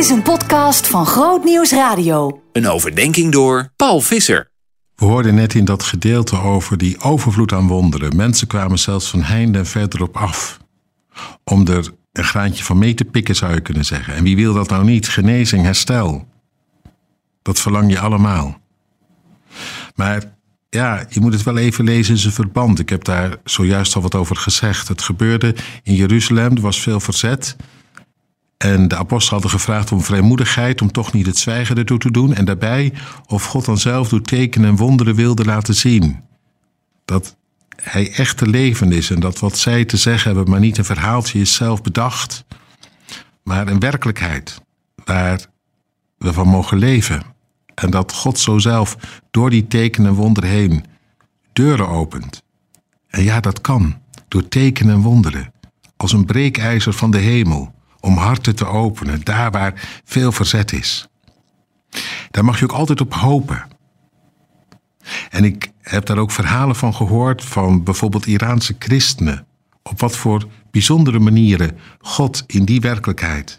is een podcast van Groot Nieuws Radio. Een overdenking door Paul Visser. We hoorden net in dat gedeelte over die overvloed aan wonderen. Mensen kwamen zelfs van heinde en verderop af. Om er een graantje van mee te pikken, zou je kunnen zeggen. En wie wil dat nou niet? Genezing, herstel. Dat verlang je allemaal. Maar ja, je moet het wel even lezen in zijn verband. Ik heb daar zojuist al wat over gezegd. Het gebeurde in Jeruzalem, er was veel verzet. En de apostelen hadden gevraagd om vrijmoedigheid, om toch niet het zwijgen ertoe te doen. En daarbij of God dan zelf door tekenen en wonderen wilde laten zien. Dat hij echt te leven is en dat wat zij te zeggen hebben, maar niet een verhaaltje is zelf bedacht, maar een werkelijkheid waar we van mogen leven. En dat God zo zelf door die tekenen en wonderen heen deuren opent. En ja, dat kan, door tekenen en wonderen, als een breekijzer van de hemel om harten te openen, daar waar veel verzet is. Daar mag je ook altijd op hopen. En ik heb daar ook verhalen van gehoord van bijvoorbeeld Iraanse christenen. Op wat voor bijzondere manieren God in die werkelijkheid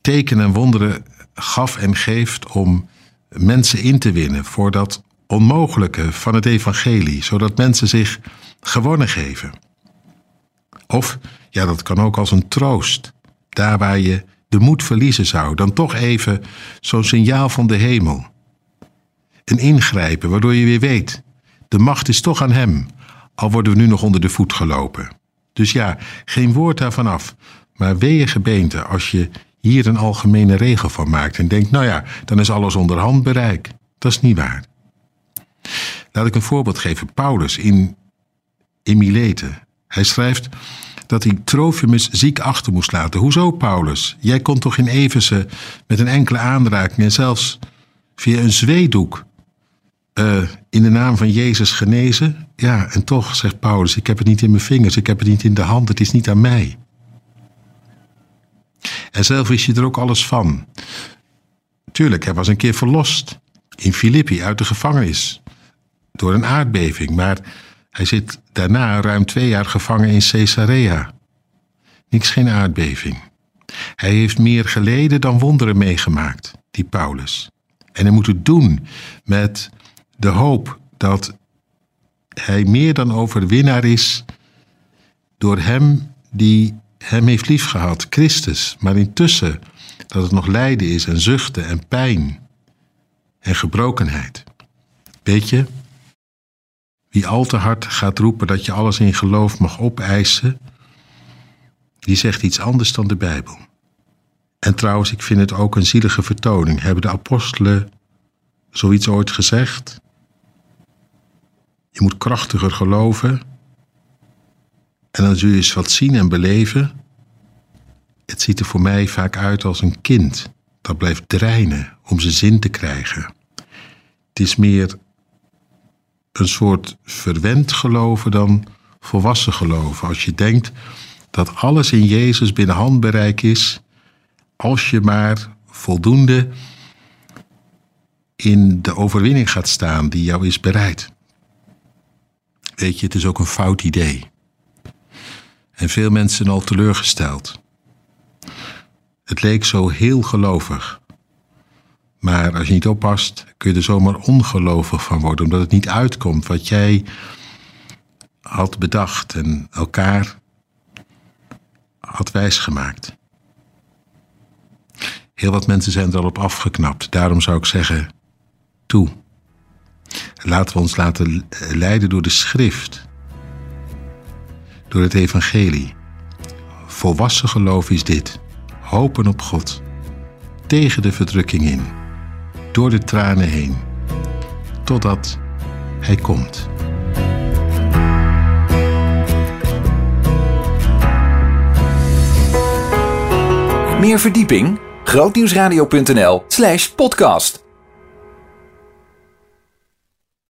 tekenen en wonderen gaf en geeft om mensen in te winnen voor dat onmogelijke van het evangelie, zodat mensen zich gewonnen geven. Of, ja, dat kan ook als een troost. Daar waar je de moed verliezen zou, dan toch even zo'n signaal van de hemel. Een ingrijpen waardoor je weer weet, de macht is toch aan hem, al worden we nu nog onder de voet gelopen. Dus ja, geen woord daarvan af, maar wee gebeente als je hier een algemene regel van maakt en denkt, nou ja, dan is alles onder handbereik. Dat is niet waar. Laat ik een voorbeeld geven. Paulus in, in. Hij schrijft dat hij Trofimus ziek achter moest laten. Hoezo, Paulus? Jij kon toch in Eversen met een enkele aanraking en zelfs via een zweedoek uh, in de naam van Jezus genezen? Ja, en toch, zegt Paulus, ik heb het niet in mijn vingers, ik heb het niet in de hand, het is niet aan mij. En zelf wist je er ook alles van. Tuurlijk, hij was een keer verlost in Filippi uit de gevangenis door een aardbeving, maar hij zit daarna ruim twee jaar gevangen in Caesarea. Niks geen aardbeving. Hij heeft meer geleden dan wonderen meegemaakt, die Paulus. En hij moet het doen met de hoop dat hij meer dan overwinnaar is door hem die hem heeft liefgehad, Christus. Maar intussen dat het nog lijden is en zuchten en pijn en gebrokenheid. Weet je, wie al te hard gaat roepen dat je alles in geloof mag opeisen, die zegt iets anders dan de Bijbel. En trouwens, ik vind het ook een zielige vertoning. Hebben de apostelen zoiets ooit gezegd? Je moet krachtiger geloven. En dan zul je eens wat zien en beleven. Het ziet er voor mij vaak uit als een kind dat blijft dreinen om zijn zin te krijgen. Het is meer een soort verwend geloven dan volwassen geloven. Als je denkt dat alles in Jezus binnen handbereik is, als je maar voldoende in de overwinning gaat staan die jou is bereid. Weet je, het is ook een fout idee. En veel mensen al teleurgesteld. Het leek zo heel gelovig. Maar als je niet oppast, kun je er zomaar ongelovig van worden, omdat het niet uitkomt wat jij had bedacht en elkaar had wijsgemaakt. Heel wat mensen zijn er al op afgeknapt. Daarom zou ik zeggen: toe. Laten we ons laten leiden door de schrift, door het evangelie. Volwassen geloof is dit: hopen op God, tegen de verdrukking in door de tranen heen, totdat hij komt. Meer verdieping? grootnieuwsradio.nl slash podcast